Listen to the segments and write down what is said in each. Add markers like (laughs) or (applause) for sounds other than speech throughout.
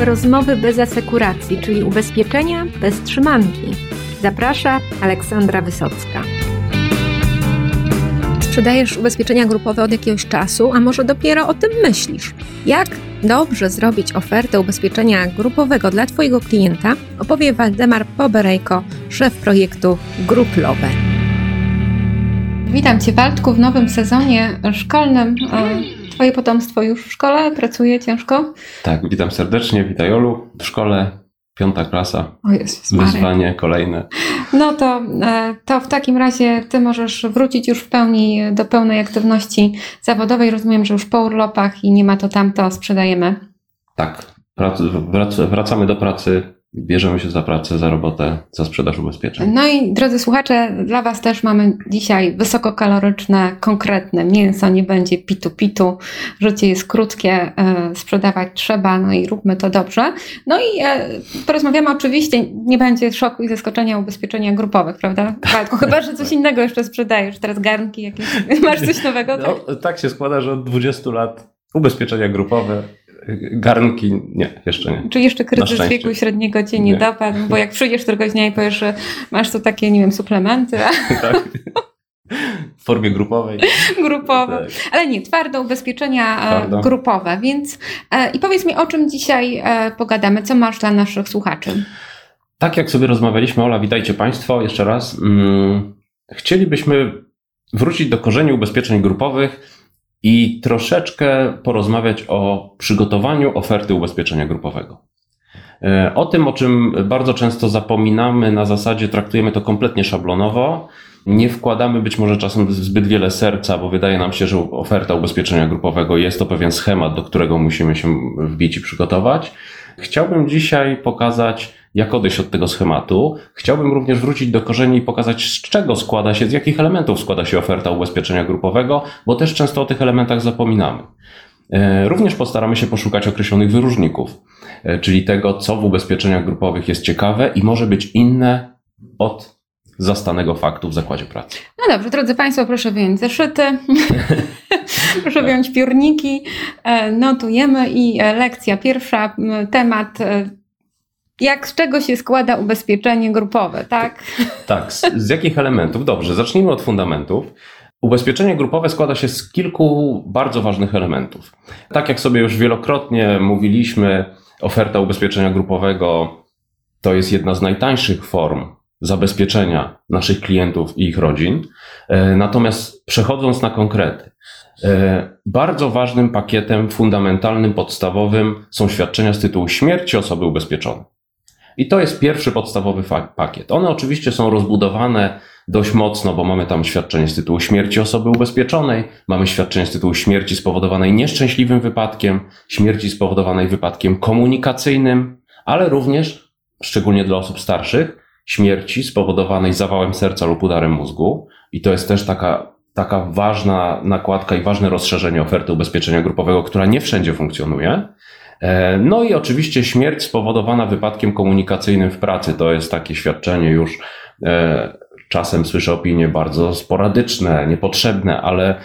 Rozmowy bez asekuracji, czyli ubezpieczenia bez trzymanki. Zaprasza Aleksandra Wysocka. Sprzedajesz ubezpieczenia grupowe od jakiegoś czasu, a może dopiero o tym myślisz. Jak dobrze zrobić ofertę ubezpieczenia grupowego dla Twojego klienta, opowie Waldemar Poberejko, szef projektu Gruplowe. Witam Cię Waldku w nowym sezonie szkolnym. Twoje potomstwo już w szkole pracuje ciężko? Tak, witam serdecznie, witaj Olu. W szkole piąta klasa. O Jezus Wyzwanie kolejne. No to, e, to w takim razie Ty możesz wrócić już w pełni do pełnej aktywności zawodowej. Rozumiem, że już po urlopach i nie ma to tamto, sprzedajemy. Tak, wracamy do pracy bierzemy się za pracę, za robotę, za sprzedaż ubezpieczeń. No i drodzy słuchacze, dla Was też mamy dzisiaj wysokokaloryczne, konkretne mięso, nie będzie pitu-pitu, życie jest krótkie, e, sprzedawać trzeba, no i róbmy to dobrze. No i e, porozmawiamy oczywiście, nie będzie szoku i zaskoczenia ubezpieczenia grupowych, prawda? Waldku, (laughs) chyba, że coś innego jeszcze sprzedajesz, teraz garnki jakieś, (laughs) masz coś nowego? No, tak? tak się składa, że od 20 lat ubezpieczenia grupowe Garnki nie, jeszcze nie. Czy jeszcze kryzys wieku średniego cię nie, nie dopadł? Bo jak przyjdziesz któregoś dnia i powiesz, że masz tu takie, nie wiem, suplementy. A... (laughs) Tak. W formie grupowej. Grupowe. Tak. Ale nie, twarde ubezpieczenia e, Twardo. grupowe. Więc e, i powiedz mi, o czym dzisiaj e, pogadamy? Co masz dla naszych słuchaczy? Tak jak sobie rozmawialiśmy, Ola, witajcie Państwo jeszcze raz. Hmm, chcielibyśmy wrócić do korzeni ubezpieczeń grupowych i troszeczkę porozmawiać o przygotowaniu oferty ubezpieczenia grupowego. E, o tym, o czym bardzo często zapominamy, na zasadzie traktujemy to kompletnie szablonowo. Nie wkładamy być może czasem zbyt wiele serca, bo wydaje nam się, że oferta ubezpieczenia grupowego jest to pewien schemat, do którego musimy się wbić i przygotować. Chciałbym dzisiaj pokazać, jak odejść od tego schematu. Chciałbym również wrócić do korzeni i pokazać, z czego składa się, z jakich elementów składa się oferta ubezpieczenia grupowego, bo też często o tych elementach zapominamy. E, również postaramy się poszukać określonych wyróżników, e, czyli tego, co w ubezpieczeniach grupowych jest ciekawe i może być inne od zastanego faktu w zakładzie pracy. No dobrze, drodzy Państwo, proszę wyjąć zeszyty, (laughs) proszę wyjąć piórniki, e, notujemy i lekcja pierwsza, temat jak z czego się składa ubezpieczenie grupowe, tak? Tak, z, z jakich elementów? Dobrze, zacznijmy od fundamentów. Ubezpieczenie grupowe składa się z kilku bardzo ważnych elementów. Tak jak sobie już wielokrotnie mówiliśmy, oferta ubezpieczenia grupowego to jest jedna z najtańszych form zabezpieczenia naszych klientów i ich rodzin. E, natomiast przechodząc na konkrety, e, bardzo ważnym pakietem fundamentalnym, podstawowym są świadczenia z tytułu śmierci osoby ubezpieczonej. I to jest pierwszy podstawowy pakiet. One oczywiście są rozbudowane dość mocno, bo mamy tam świadczenie z tytułu śmierci osoby ubezpieczonej, mamy świadczenie z tytułu śmierci spowodowanej nieszczęśliwym wypadkiem, śmierci spowodowanej wypadkiem komunikacyjnym, ale również, szczególnie dla osób starszych, śmierci spowodowanej zawałem serca lub udarem mózgu. I to jest też taka, taka ważna nakładka i ważne rozszerzenie oferty ubezpieczenia grupowego, która nie wszędzie funkcjonuje. E, no i oczywiście śmierć spowodowana wypadkiem komunikacyjnym w pracy to jest takie świadczenie już e, czasem słyszę opinie bardzo sporadyczne, niepotrzebne, ale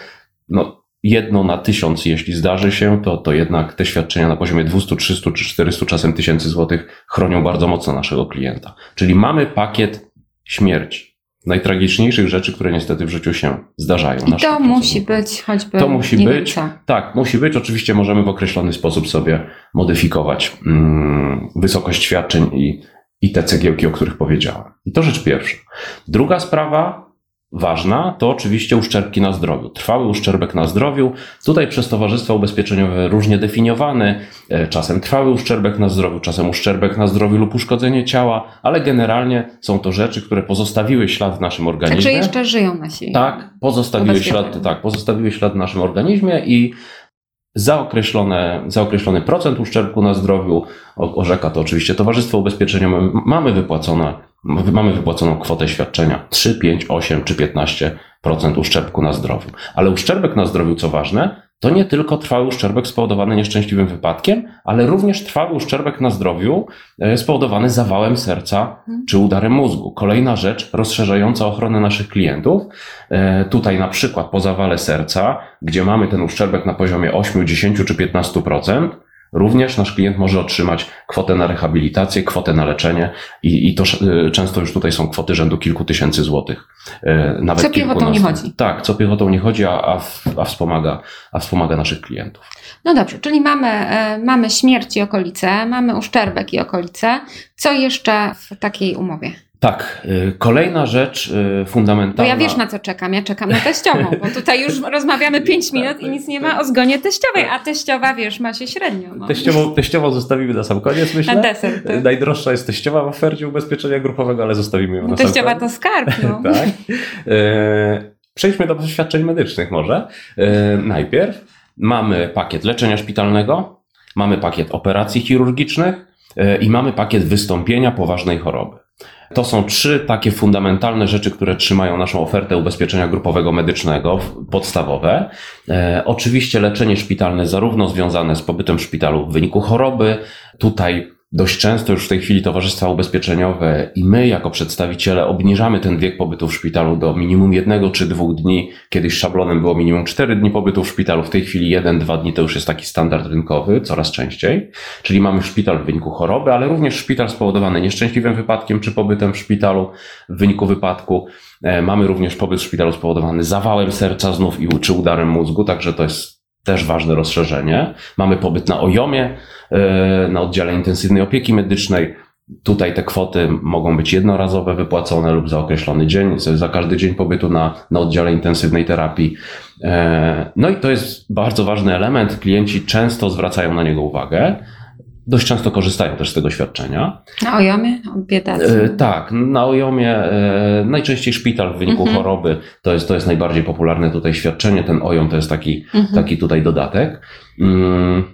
no, jedno na tysiąc, jeśli zdarzy się, to, to jednak te świadczenia na poziomie 200, 300 czy 400 czasem tysięcy złotych chronią bardzo mocno naszego klienta. Czyli mamy pakiet śmierci najtragiczniejszych rzeczy, które niestety w życiu się zdarzają. I to musi być choćby. To musi być. Tak, musi być. Oczywiście możemy w określony sposób sobie modyfikować mm, wysokość świadczeń i, i te cegiełki, o których powiedziałem. I to rzecz pierwsza. Druga sprawa ważna, to oczywiście uszczerbki na zdrowiu. Trwały uszczerbek na zdrowiu. Tutaj przez towarzystwa ubezpieczeniowe różnie definiowany. E, czasem trwały uszczerbek na zdrowiu, czasem uszczerbek na zdrowiu lub uszkodzenie ciała, ale generalnie są to rzeczy, które pozostawiły ślad w naszym organizmie. Także jeszcze żyją nasi. Tak, pozostawiły ślad, tak, pozostawiły ślad w naszym organizmie i za, określone, za określony procent uszczerbku na zdrowiu, orzeka to oczywiście Towarzystwo Ubezpieczeniowe, mamy wypłacone mamy wypłaconą kwotę świadczenia 3, 5, 8 czy 15% uszczerbku na zdrowiu. Ale uszczerbek na zdrowiu, co ważne, to nie tylko trwały uszczerbek spowodowany nieszczęśliwym wypadkiem, ale również trwały uszczerbek na zdrowiu e, spowodowany zawałem serca czy udarem mózgu. Kolejna rzecz rozszerzająca ochronę naszych klientów. E, tutaj na przykład po zawale serca, gdzie mamy ten uszczerbek na poziomie 8, 10 czy 15%, Również nasz klient może otrzymać kwotę na rehabilitację, kwotę na leczenie i, i to y, często już tutaj są kwoty rzędu kilku tysięcy złotych. y, Nawet Co piechotą nie chodzi. Tak, co piechotą nie chodzi, a, a, a, wspomaga, a wspomaga naszych klientów. No dobrze, czyli mamy, e, mamy śmierć i okolice, mamy uszczerbek i okolice. Co jeszcze w takiej umowie? Tak, y, kolejna rzecz y, Bo fundamentalna. ja wiesz na co czekam, ja czekam na teściową, bo tutaj już rozmawiamy 5 minut i nic nie ma o zgonie teściowej, a teściowa wiesz, ma się średnio. No. Teściową, teściową zostawimy na sam koniec, myślę. Na deser. To, Najdroższa jest teściowa w ofercie ubezpieczenia grupowego, ale zostawimy ją no, na sam teściowa koniec. to skarb. No. (laughs) tak. E, Przejdźmy do doświadczeń medycznych może. E, Najpierw mamy pakiet leczenia szpitalnego, mamy pakiet operacji chirurgicznych e, i mamy pakiet wystąpienia poważnej choroby. To są trzy takie fundamentalne rzeczy, które trzymają naszą ofertę ubezpieczenia grupowego medycznego, podstawowe. E, oczywiście leczenie szpitalne, zarówno związane z pobytem w szpitalu w wyniku choroby, tutaj dość często już w tej chwili towarzystwa ubezpieczeniowe i my, jako przedstawiciele, obniżamy ten wiek pobytu w szpitalu do minimum jednego czy dwóch dni. Kiedyś szablonem było minimum cztery dni pobytu w szpitalu, w tej chwili jeden, dwa dni to już jest taki standard rynkowy, coraz częściej. Czyli mamy szpital w wyniku choroby, ale również szpital spowodowany nieszczęśliwym wypadkiem czy pobytem w szpitalu w wyniku wypadku. E, Mamy również pobyt w szpitalu spowodowany zawałem serca znów i czy udarem mózgu, także to jest też ważne rozszerzenie. Mamy pobyt na OJOMie, e, na oddziale intensywnej opieki medycznej. Tutaj te kwoty mogą być jednorazowe, wypłacone lub za określony dzień, za każdy dzień pobytu na, na oddziale intensywnej terapii. E, No i to jest bardzo ważny element. Klienci często zwracają na niego uwagę. Dość często korzystają też z tego świadczenia. Na ojomie, biedacy. E, tak, na OJOMie e, najczęściej szpital w wyniku Mhm. choroby to jest, to jest najbardziej popularne tutaj świadczenie. Ten OJOM to jest taki, Mhm. taki tutaj dodatek. Mm,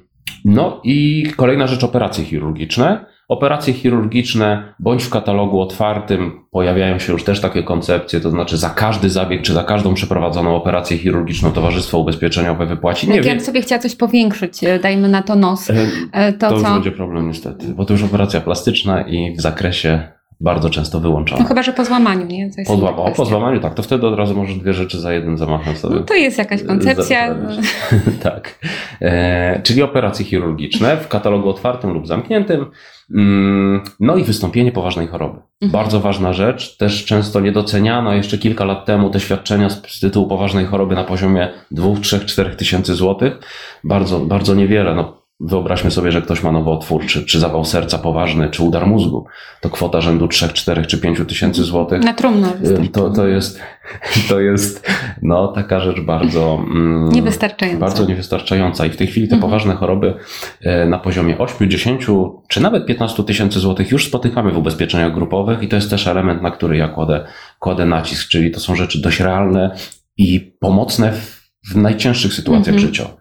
No i kolejna rzecz, operacje chirurgiczne. Operacje chirurgiczne, bądź w katalogu otwartym pojawiają się już też takie koncepcje, to znaczy za każdy zabieg, czy za każdą przeprowadzoną operację chirurgiczną Towarzystwo Ubezpieczeniowe wypłaci. Nie Jak ja wiem, bym sobie chciała coś powiększyć, e, dajmy na to nos, e, e, to, to już co? będzie problem niestety, bo to już operacja plastyczna i w zakresie bardzo często wyłączona. No chyba, że po złamaniu, nie? Po, złam- o, po złamaniu, tak, to wtedy od razu możesz dwie rzeczy za jednym zamachem sobie. No to jest jakaś koncepcja. Zaprawić. (laughs) tak. E, czyli operacje chirurgiczne w katalogu otwartym lub zamkniętym. Mm, No i wystąpienie poważnej choroby. Mhm. Bardzo ważna rzecz, też często niedoceniano jeszcze kilka lat temu te świadczenia z, z tytułu poważnej choroby na poziomie 2, 3, 4 tysięcy złotych. Bardzo, bardzo niewiele. No, wyobraźmy sobie, że ktoś ma nowotwór, czy, czy zawał serca poważny, czy udar mózgu. To kwota rzędu 3, 4 czy 5 tysięcy złotych. Na trumnę wystarczy. To, to jest, (laughs) to jest no, taka rzecz bardzo, mm, Niewystarczająca. bardzo niewystarczająca. I w tej chwili te Mhm. poważne choroby e, na poziomie 8, 10 czy nawet 15 tysięcy złotych już spotykamy w ubezpieczeniach grupowych i to jest też element, na który ja kładę, kładę nacisk, czyli to są rzeczy dość realne i pomocne w, w najcięższych sytuacjach Mhm. życiowych.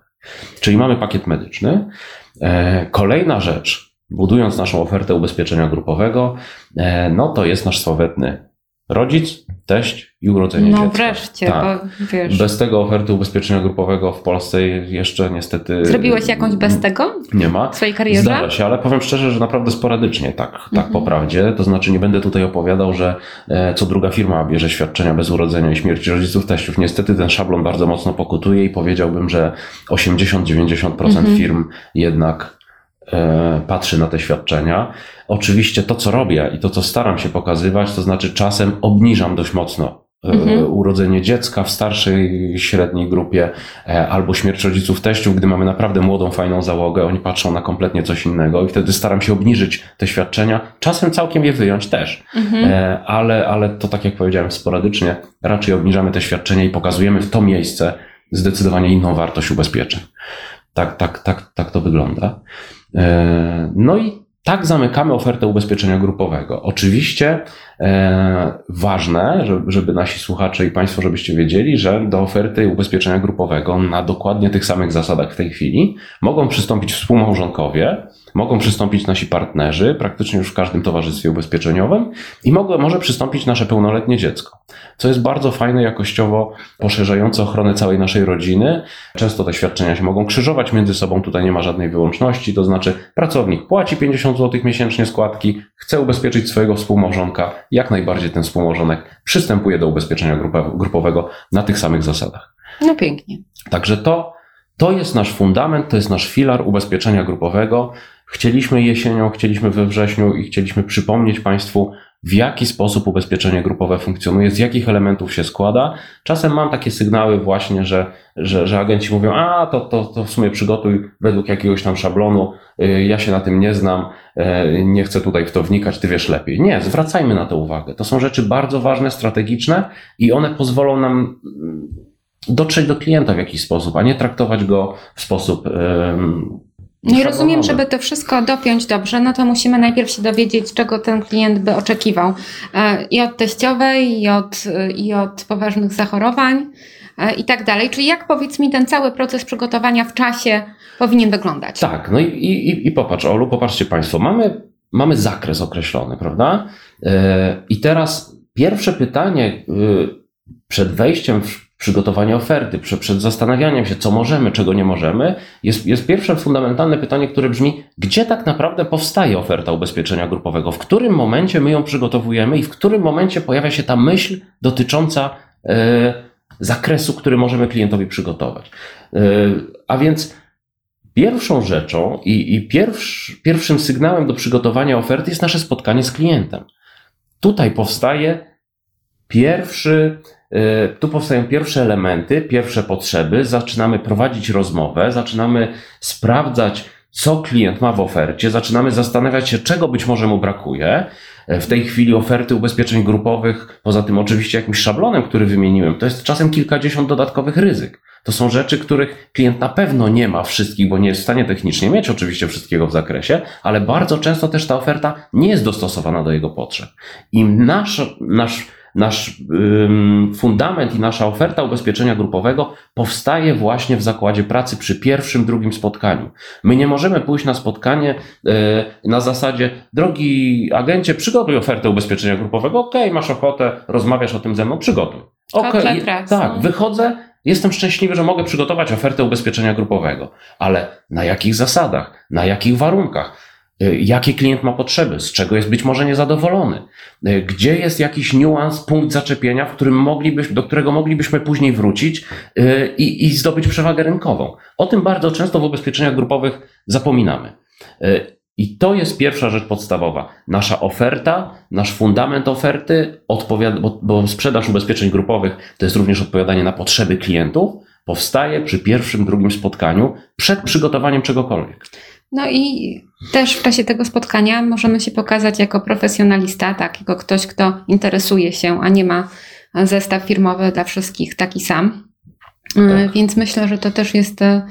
Czyli mamy pakiet medyczny. E, Kolejna rzecz, budując naszą ofertę ubezpieczenia grupowego, e, no to jest nasz sławetny rodzic, teść i urodzenie No dziecka. wreszcie, Tak. bo wiesz. Bez tego oferty ubezpieczenia grupowego w Polsce jeszcze niestety Zrobiłeś jakąś bez tego nie ma. w swojej karierze? Zdarza się, ale powiem szczerze, że naprawdę sporadycznie, tak, tak Mhm. po prawdzie. To znaczy nie będę tutaj opowiadał, że e, co druga firma bierze świadczenia bez urodzenia i śmierci rodziców teściów. Niestety ten szablon bardzo mocno pokutuje i powiedziałbym, że 80-90% Mhm. firm jednak patrzy na te świadczenia. Oczywiście to, co robię i to, co staram się pokazywać, to znaczy czasem obniżam dość mocno e, Mhm. urodzenie dziecka w starszej, średniej grupie e, albo śmierć rodziców teściów, gdy mamy naprawdę młodą, fajną załogę, oni patrzą na kompletnie coś innego i wtedy staram się obniżyć te świadczenia, czasem całkiem je wyjąć też, Mhm. e, ale, ale to tak jak powiedziałem sporadycznie, raczej obniżamy te świadczenia i pokazujemy w to miejsce zdecydowanie inną wartość ubezpieczeń. Tak, tak, tak, tak to wygląda. E, No i tak zamykamy ofertę ubezpieczenia grupowego. Oczywiście ważne, żeby, nasi słuchacze i Państwo, żebyście wiedzieli, że do oferty ubezpieczenia grupowego na dokładnie tych samych zasadach w tej chwili mogą przystąpić współmałżonkowie, mogą przystąpić nasi partnerzy, praktycznie już w każdym towarzystwie ubezpieczeniowym i mogło, może przystąpić nasze pełnoletnie dziecko, co jest bardzo fajne jakościowo, poszerzające ochronę całej naszej rodziny. Często te świadczenia się mogą krzyżować między sobą, tutaj nie ma żadnej wyłączności, to znaczy pracownik płaci 50 zł miesięcznie składki, chce ubezpieczyć swojego współmałżonka, jak najbardziej ten współmałżonek przystępuje do ubezpieczenia grupowego na tych samych zasadach. No pięknie. Także to, To jest nasz fundament, to jest nasz filar ubezpieczenia grupowego. Chcieliśmy jesienią, chcieliśmy we wrześniu i chcieliśmy przypomnieć Państwu, w jaki sposób ubezpieczenie grupowe funkcjonuje, z jakich elementów się składa. Czasem mam takie sygnały właśnie, że, że, że agenci mówią, a to, to, to w sumie przygotuj według jakiegoś tam szablonu, y, ja się na tym nie znam, y, nie chcę tutaj w to wnikać, ty wiesz lepiej. Nie, zwracajmy na to uwagę. To są rzeczy bardzo ważne, strategiczne i one pozwolą nam mm, dotrzeć do klienta w jakiś sposób, a nie traktować go w sposób no i rozumiem, żeby to wszystko dopiąć dobrze, no to musimy najpierw się dowiedzieć, czego ten klient by oczekiwał. E, I od teściowej, i od, i od poważnych zachorowań, e, i tak dalej. Czyli jak powiedz mi ten cały proces przygotowania w czasie powinien wyglądać? Tak, no i, i, i popatrz, Olu, popatrzcie Państwo, mamy, mamy zakres określony, prawda? E, I teraz pierwsze pytanie przed wejściem w przygotowania oferty, przed zastanawianiem się, co możemy, czego nie możemy, jest, jest pierwsze fundamentalne pytanie, które brzmi, gdzie tak naprawdę powstaje oferta ubezpieczenia grupowego, w którym momencie my ją przygotowujemy i w którym momencie pojawia się ta myśl dotycząca e, zakresu, który możemy klientowi przygotować. E, a więc pierwszą rzeczą i, i pierwsz, pierwszym sygnałem do przygotowania oferty jest nasze spotkanie z klientem. Tutaj powstaje pierwszy, Y, tu powstają pierwsze elementy, pierwsze potrzeby, zaczynamy prowadzić rozmowę, zaczynamy sprawdzać, co klient ma w ofercie, zaczynamy zastanawiać się, czego być może mu brakuje. Y, w tej chwili oferty ubezpieczeń grupowych, poza tym oczywiście jakimś szablonem, który wymieniłem, to jest czasem kilkadziesiąt dodatkowych ryzyk. To są rzeczy, których klient na pewno nie ma wszystkich, bo nie jest w stanie technicznie mieć oczywiście wszystkiego w zakresie, ale bardzo często też ta oferta nie jest dostosowana do jego potrzeb. I nasz, nasz nasz fundament i nasza oferta ubezpieczenia grupowego powstaje właśnie w zakładzie pracy przy pierwszym, drugim spotkaniu. My nie możemy pójść na spotkanie e, na zasadzie, drogi agencie, przygotuj ofertę ubezpieczenia grupowego, ok, masz ochotę, rozmawiasz o tym ze mną, przygotuj. Okay, tak, wychodzę, jestem szczęśliwy, że mogę przygotować ofertę ubezpieczenia grupowego, ale na jakich zasadach, na jakich warunkach? Y, jakie klient ma potrzeby, z czego jest być może niezadowolony, y, gdzie jest jakiś niuans, punkt zaczepienia, w którym moglibyśmy, do którego moglibyśmy później wrócić y, i, i zdobyć przewagę rynkową. O tym bardzo często w ubezpieczeniach grupowych zapominamy. I to jest pierwsza rzecz podstawowa. Nasza oferta, nasz fundament oferty, odpowiada, bo, bo sprzedaż ubezpieczeń grupowych to jest również odpowiadanie na potrzeby klientów, powstaje przy pierwszym, drugim spotkaniu przed przygotowaniem czegokolwiek. No i też w czasie tego spotkania możemy się pokazać jako profesjonalista, tak, jako ktoś, kto interesuje się, a nie ma zestaw firmowy dla wszystkich taki sam. E, tak. Więc myślę, że to też jest e,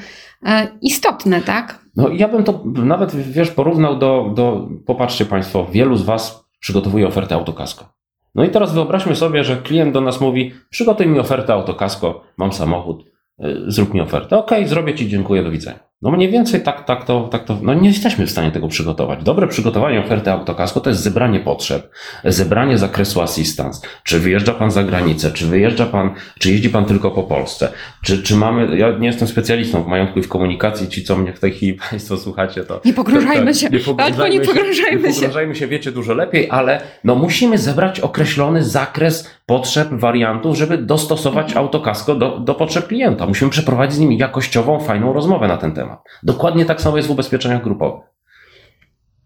istotne, tak? No ja bym to nawet, wiesz, porównał do, do popatrzcie Państwo, wielu z Was przygotowuje ofertę autokasko. No i teraz wyobraźmy sobie, że klient do nas mówi, przygotuj mi ofertę autokasko, mam samochód, e, zrób mi ofertę. Okej, okay, zrobię Ci, dziękuję, do widzenia. No mniej więcej tak, tak, to, tak to, no nie jesteśmy w stanie tego przygotować. Dobre przygotowanie oferty autokasko to jest zebranie potrzeb, zebranie zakresu assistance. Czy wyjeżdża pan za granicę, czy wyjeżdża pan, czy jeździ pan tylko po Polsce, czy, czy mamy, ja nie jestem specjalistą w majątku i w komunikacji, ci co mnie w tej chwili (laughs) państwo słuchacie, to... Nie pogrążajmy się, nie pogrążajmy, nie pogrążajmy się. Nie pogrążajmy się, wiecie dużo lepiej, ale no musimy zebrać określony zakres potrzeb, wariantów, żeby dostosować autokasko do, do potrzeb klienta. Musimy przeprowadzić z nimi jakościową, fajną rozmowę na ten temat temat. Dokładnie tak samo jest w ubezpieczeniach grupowych.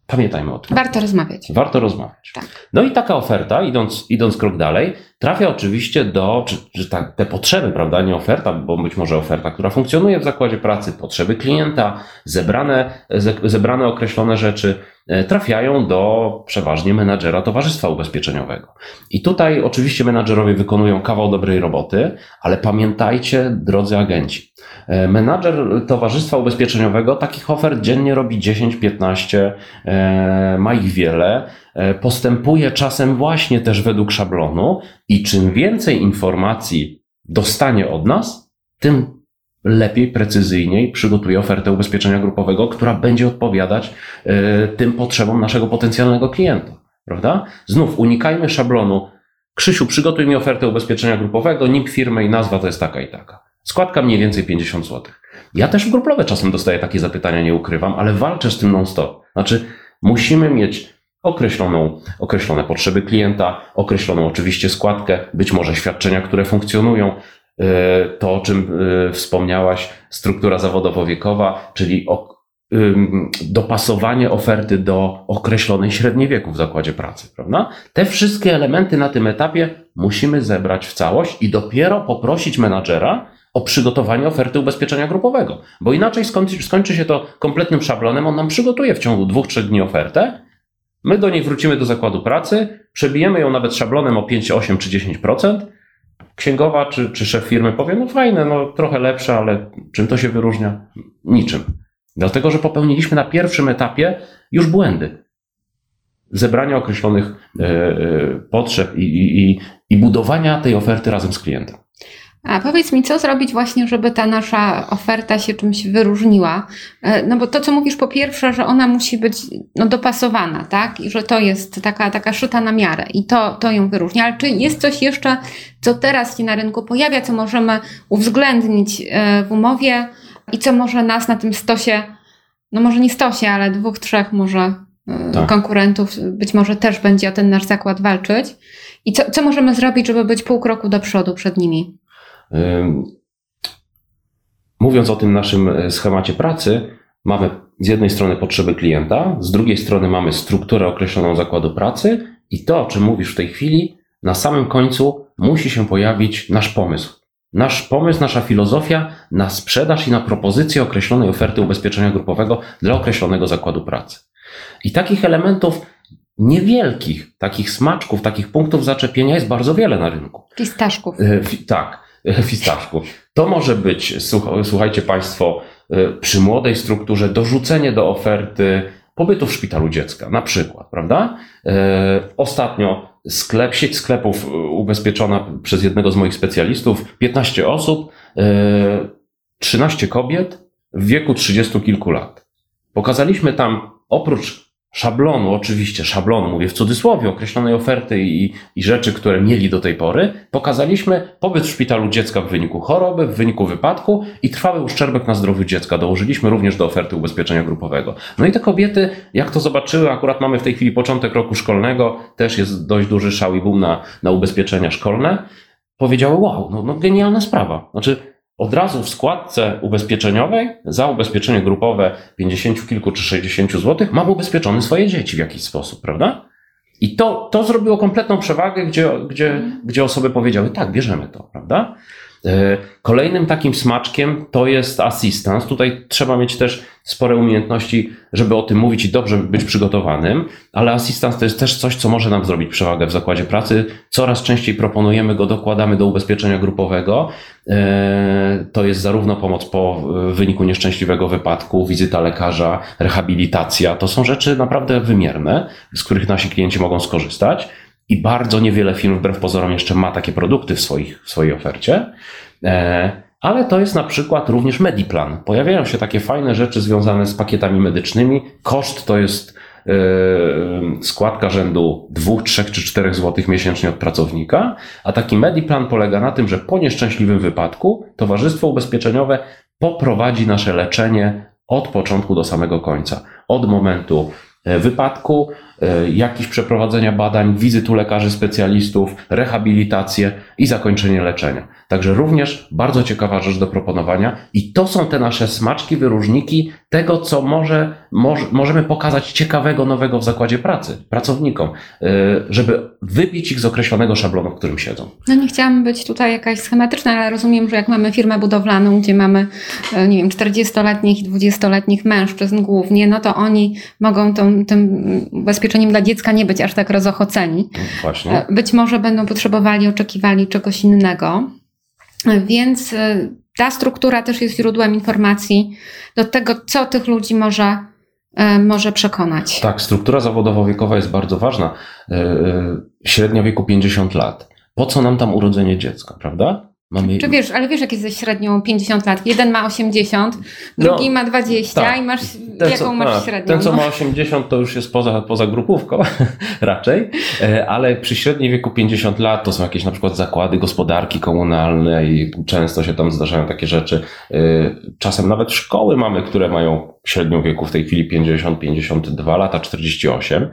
Pamiętajmy o tym. Warto rozmawiać. Warto rozmawiać. Tak. No i taka oferta, idąc, idąc krok dalej, trafia oczywiście do, czy, czy ta, te potrzeby, prawda, nie oferta, bo być może oferta, która funkcjonuje w zakładzie pracy, potrzeby klienta, zebrane, ze, zebrane określone rzeczy, e, trafiają do przeważnie menadżera towarzystwa ubezpieczeniowego. I tutaj oczywiście menadżerowie wykonują kawał dobrej roboty, ale pamiętajcie, drodzy agenci, e, menadżer towarzystwa ubezpieczeniowego takich ofert dziennie robi 10-15, e, ma ich wiele, postępuje czasem właśnie też według szablonu i czym więcej informacji dostanie od nas, tym lepiej, precyzyjniej przygotuje ofertę ubezpieczenia grupowego, która będzie odpowiadać e, tym potrzebom naszego potencjalnego klienta. Prawda? Znów unikajmy szablonu. Krzysiu, przygotuj mi ofertę ubezpieczenia grupowego, NIP firmy i nazwa to jest taka i taka. Składka mniej więcej 50 zł. Ja też w grupowe czasem dostaję takie zapytania, nie ukrywam, ale walczę z tym non-stop. Znaczy, musimy mieć określoną, określone potrzeby klienta, określoną oczywiście składkę, być może świadczenia, które funkcjonują. to, o czym wspomniałaś, struktura zawodowo-wiekowa, czyli dopasowanie oferty do określonej średniej wieku w zakładzie pracy, prawda? Te wszystkie elementy na tym etapie musimy zebrać w całość i dopiero poprosić menadżera o przygotowanie oferty ubezpieczenia grupowego, bo inaczej skończy, skończy się to kompletnym szablonem, on nam przygotuje w ciągu dwóch, trzech dni ofertę, my do niej wrócimy do zakładu pracy, przebijemy ją nawet szablonem o 5, 8 czy 10%, księgowa czy, czy szef firmy powie, no fajne, no trochę lepsze, ale czym to się wyróżnia? Niczym. Dlatego, że popełniliśmy na pierwszym etapie już błędy. Zebrania określonych e, e, potrzeb i, i, i budowania tej oferty razem z klientem. A powiedz mi, co zrobić właśnie, żeby ta nasza oferta się czymś wyróżniła? E, no bo to, co mówisz, po pierwsze, że ona musi być no, dopasowana, tak? I że to jest taka, taka szyta na miarę i to, to ją wyróżnia. Ale czy jest coś jeszcze, co teraz się na rynku pojawia, co możemy uwzględnić w umowie, i co może nas na tym stosie, no może nie stosie, ale dwóch, trzech może e, tak. konkurentów być może też będzie o ten nasz zakład walczyć. I co, co możemy zrobić, żeby być pół kroku do przodu przed nimi? Mówiąc o tym naszym e, schemacie pracy, mamy z jednej strony potrzeby klienta, z drugiej strony mamy strukturę określoną zakładu pracy i to, o czym mówisz w tej chwili, na samym końcu musi się pojawić nasz pomysł. Nasz pomysł, nasza filozofia na sprzedaż i na propozycję określonej oferty ubezpieczenia grupowego dla określonego zakładu pracy. I takich elementów niewielkich, takich smaczków, takich punktów zaczepienia jest bardzo wiele na rynku. Fistaszków. E, tak, (laughs) fistaszków. To może być, słuchajcie Państwo, e, przy młodej strukturze dorzucenie do oferty pobytu w szpitalu dziecka, na przykład, prawda? Ostatnio sklep, sieć sklepów e, ubezpieczona przez jednego z moich specjalistów, 15 osób, 13 e, kobiet w wieku 30 kilku lat. Pokazaliśmy tam oprócz szablonu, oczywiście szablonu, mówię w cudzysłowie, określonej oferty i, i rzeczy, które mieli do tej pory, pokazaliśmy pobyt w szpitalu dziecka w wyniku choroby, w wyniku wypadku i trwały uszczerbek na zdrowiu dziecka. Dołożyliśmy również do oferty ubezpieczenia grupowego. No i te kobiety, jak to zobaczyły, akurat mamy w tej chwili początek roku szkolnego, też jest dość duży szał i boom na, na ubezpieczenia szkolne, powiedziały, wow, no, no genialna sprawa. Znaczy, od razu w składce ubezpieczeniowej za ubezpieczenie grupowe 50 kilku czy 60 zł mam ubezpieczone swoje dzieci w jakiś sposób, prawda? I to, to zrobiło kompletną przewagę, gdzie, gdzie, mhm. gdzie osoby powiedziały, tak, bierzemy to, prawda? E, kolejnym takim smaczkiem to jest assistance. Tutaj trzeba mieć też spore umiejętności, żeby o tym mówić i dobrze być przygotowanym, ale assistance to jest też coś, co może nam zrobić przewagę w zakładzie pracy. Coraz częściej proponujemy go, dokładamy do ubezpieczenia grupowego. E, to jest zarówno pomoc po wyniku nieszczęśliwego wypadku, wizyta lekarza, rehabilitacja. To są rzeczy naprawdę wymierne, z których nasi klienci mogą skorzystać. I bardzo niewiele firm, wbrew pozorom, jeszcze ma takie produkty w, swoich, w swojej ofercie. E, ale to jest na przykład również Mediplan. Pojawiają się takie fajne rzeczy związane z pakietami medycznymi. Koszt to jest e, składka rzędu 2, 3 czy 4 zł miesięcznie od pracownika, a taki Mediplan polega na tym, że po nieszczęśliwym wypadku towarzystwo ubezpieczeniowe poprowadzi nasze leczenie od początku do samego końca. Od momentu e, wypadku, E, jakiś przeprowadzenia badań, wizyt u lekarzy specjalistów, rehabilitację i zakończenie leczenia. Także również bardzo ciekawa rzecz do proponowania i to są te nasze smaczki, wyróżniki tego, co może, może możemy pokazać ciekawego, nowego w zakładzie pracy, pracownikom, e, żeby wybić ich z określonego szablonu, w którym siedzą. No nie chciałam być tutaj jakaś schematyczna, ale rozumiem, że jak mamy firmę budowlaną, gdzie mamy, e, nie wiem, 40-letnich i 20-letnich mężczyzn głównie, no to oni mogą tą, tym ubezpieczeniem dla dziecka nie być aż tak rozochoceni. Właśnie. E, być może będą potrzebowali, oczekiwali czegoś innego. Więc e, ta struktura też jest źródłem informacji do tego, co tych ludzi może, e, może przekonać. Tak, struktura zawodowo-wiekowa jest bardzo ważna. Średnia wieku 50 lat. Po co nam tam urodzenie dziecka, prawda? Mamy... Czy wiesz, ale wiesz, jak jest ze średnią 50 lat? Jeden ma 80, drugi no, ma 20 tak. i masz ten, jaką co, masz średnią? Ten, co no? ma 80, to już jest poza, poza grupówką (laughs) raczej, e, ale przy średniej wieku 50 lat to są jakieś na przykład zakłady gospodarki komunalnej, często się tam zdarzają takie rzeczy. E, czasem nawet szkoły mamy, które mają średnią wieku w tej chwili 50, 52 lata, 48.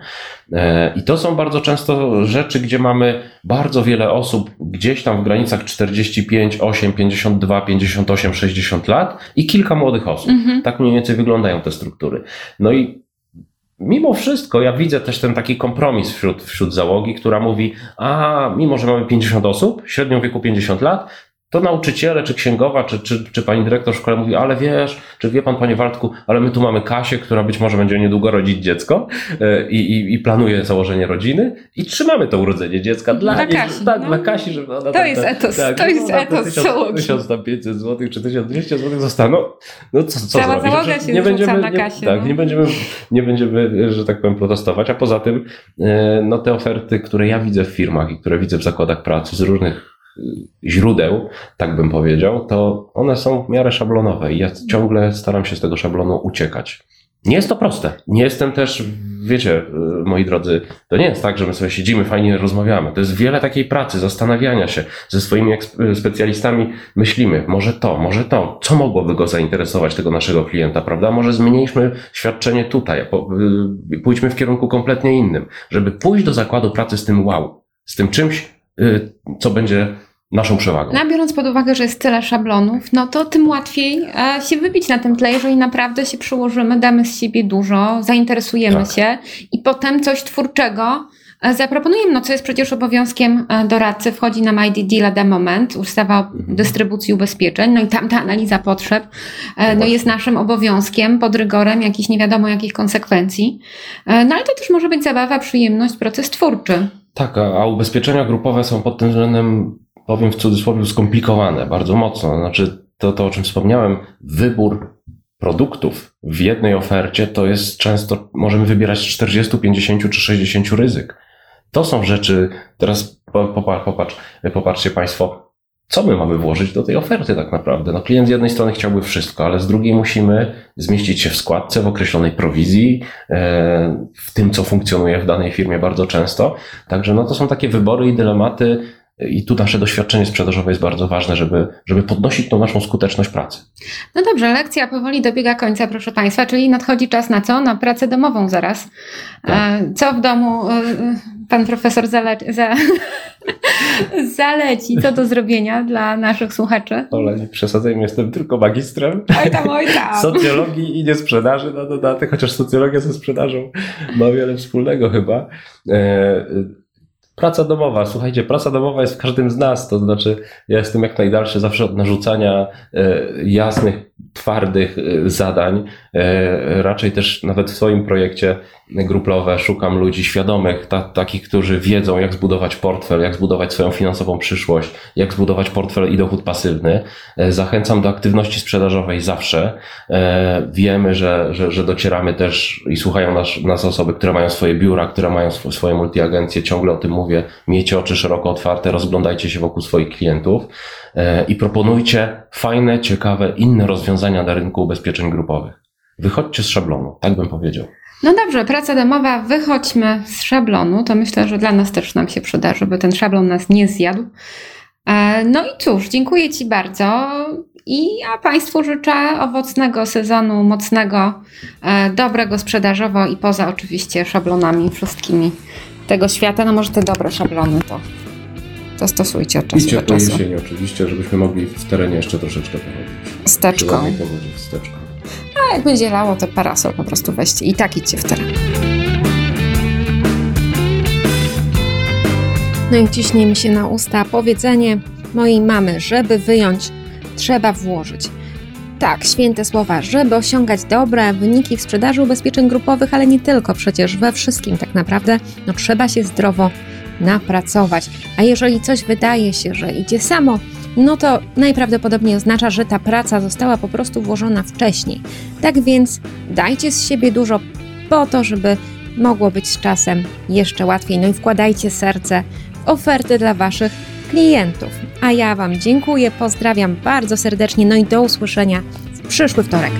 E, I to są bardzo często rzeczy, gdzie mamy bardzo wiele osób gdzieś tam w granicach 45, 8, 52, 58, 60 lat i kilka młodych osób. Mhm. Tak mniej więcej wyglądają te struktury. No i mimo wszystko ja widzę też ten taki kompromis wśród, wśród załogi, która mówi, a mimo, że mamy 50 osób, średnią wieku 50 lat, to nauczyciele, czy księgowa, czy, czy, czy pani dyrektor w szkole mówi, ale wiesz, czy wie pan, panie Waldku, ale my tu mamy Kasię, która być może będzie niedługo rodzić dziecko e, i, i, i planuje założenie rodziny i trzymamy to urodzenie dziecka dla, dla Kasi. Tak, no. dla Kasi, żeby ona To tam, jest etos, tak, to jest etos 1500 zł czy 1200 zł zostaną. No co, co Cała załoga się nie będziemy, na Kasię. Nie, tak, no. nie będziemy, nie będziemy, że tak powiem, protestować, a poza tym e, no te oferty, które ja widzę w firmach i które widzę w zakładach pracy z różnych źródeł, tak bym powiedział, to one są w miarę szablonowe i ja ciągle staram się z tego szablonu uciekać. Nie jest to proste. Nie jestem też, wiecie, moi drodzy, to nie jest tak, że my sobie siedzimy, fajnie rozmawiamy. To jest wiele takiej pracy, zastanawiania się ze swoimi specjalistami, myślimy, może to, może to, co mogłoby go zainteresować, tego naszego klienta, prawda? Może zmniejszmy świadczenie tutaj, y, pójdźmy w kierunku kompletnie innym, żeby pójść do zakładu pracy z tym wow, z tym czymś, y, co będzie naszą przewagą. No, biorąc pod uwagę, że jest tyle szablonów, no to tym łatwiej e, się wybić na tym tle, jeżeli naprawdę się przyłożymy, damy z siebie dużo, zainteresujemy tak. się i potem coś twórczego e, zaproponujemy, no co jest przecież obowiązkiem e, doradcy, wchodzi nam ID lada moment, ustawa o mhm. dystrybucji ubezpieczeń, no i tam ta analiza potrzeb no jest naszym obowiązkiem, pod rygorem jakichś nie wiadomo jakich konsekwencji, no ale to też może być zabawa, przyjemność, proces twórczy. Tak, a ubezpieczenia grupowe są pod tym względem powiem w cudzysłowie, skomplikowane bardzo mocno. Znaczy, to, to o czym wspomniałem, wybór produktów w jednej ofercie to jest często, możemy wybierać 40, 50 czy 60 ryzyk. To są rzeczy, teraz popatrz, popatrzcie Państwo, co my mamy włożyć do tej oferty tak naprawdę? No klient z jednej strony chciałby wszystko, ale z drugiej musimy zmieścić się w składce, w określonej prowizji, e, w tym, co funkcjonuje w danej firmie bardzo często. Także no to są takie wybory i dylematy, i tu nasze doświadczenie sprzedażowe jest bardzo ważne, żeby, żeby podnosić tą naszą skuteczność pracy. No dobrze, lekcja powoli dobiega końca, proszę Państwa, czyli nadchodzi czas na co? Na pracę domową zaraz. Tak. E, co w domu e, pan profesor zale, za, (laughs) zaleci, co do zrobienia dla naszych słuchaczy? Ola, nie przesadzajmy, jestem tylko magistrem. Oj tam, oj tam. (laughs) Socjologii i nie sprzedaży na dodatek, chociaż socjologia ze sprzedażą ma wiele wspólnego chyba. E, Praca domowa, słuchajcie, praca domowa jest w każdym z nas, to znaczy ja jestem jak najdalszy zawsze od narzucania e, jasnych twardych y, zadań. E, raczej też nawet w swoim projekcie grupowe szukam ludzi świadomych, ta, takich, którzy wiedzą, jak zbudować portfel, jak zbudować swoją finansową przyszłość, jak zbudować portfel i dochód pasywny. E, zachęcam do aktywności sprzedażowej zawsze. E, wiemy, że, że, że docieramy też i słuchają nas, nas osoby, które mają swoje biura, które mają swoje multiagencje. Ciągle o tym mówię. Miejcie oczy szeroko otwarte, rozglądajcie się wokół swoich klientów i proponujcie fajne, ciekawe, inne rozwiązania na rynku ubezpieczeń grupowych. Wychodźcie z szablonu, tak bym powiedział. No dobrze, praca domowa, wychodźmy z szablonu. To myślę, że dla nas też nam się przyda, żeby ten szablon nas nie zjadł. E, no i cóż, dziękuję Ci bardzo. I ja Państwu życzę owocnego sezonu, mocnego, e, dobrego sprzedażowo i poza oczywiście szablonami wszystkimi tego świata. No może te dobre szablony to to stosujcie od czasu I do czasu. jesień oczywiście, żebyśmy mogli w terenie jeszcze troszeczkę pochodzić. Steczką. Steczką. A jak będzie lało, to parasol po prostu weźcie i tak idźcie w teren. No i ciśnie mi się na usta powiedzenie mojej mamy, żeby wyjąć, trzeba włożyć. Tak, święte słowa, żeby osiągać dobre wyniki w sprzedaży ubezpieczeń grupowych, ale nie tylko, przecież we wszystkim tak naprawdę, no trzeba się zdrowo napracować. A jeżeli coś wydaje się, że idzie samo, no to najprawdopodobniej oznacza, że ta praca została po prostu włożona wcześniej. Tak więc dajcie z siebie dużo po to, żeby mogło być z czasem jeszcze łatwiej. No i wkładajcie serce w oferty dla Waszych klientów. A ja Wam dziękuję, pozdrawiam bardzo serdecznie, no i do usłyszenia w przyszły wtorek.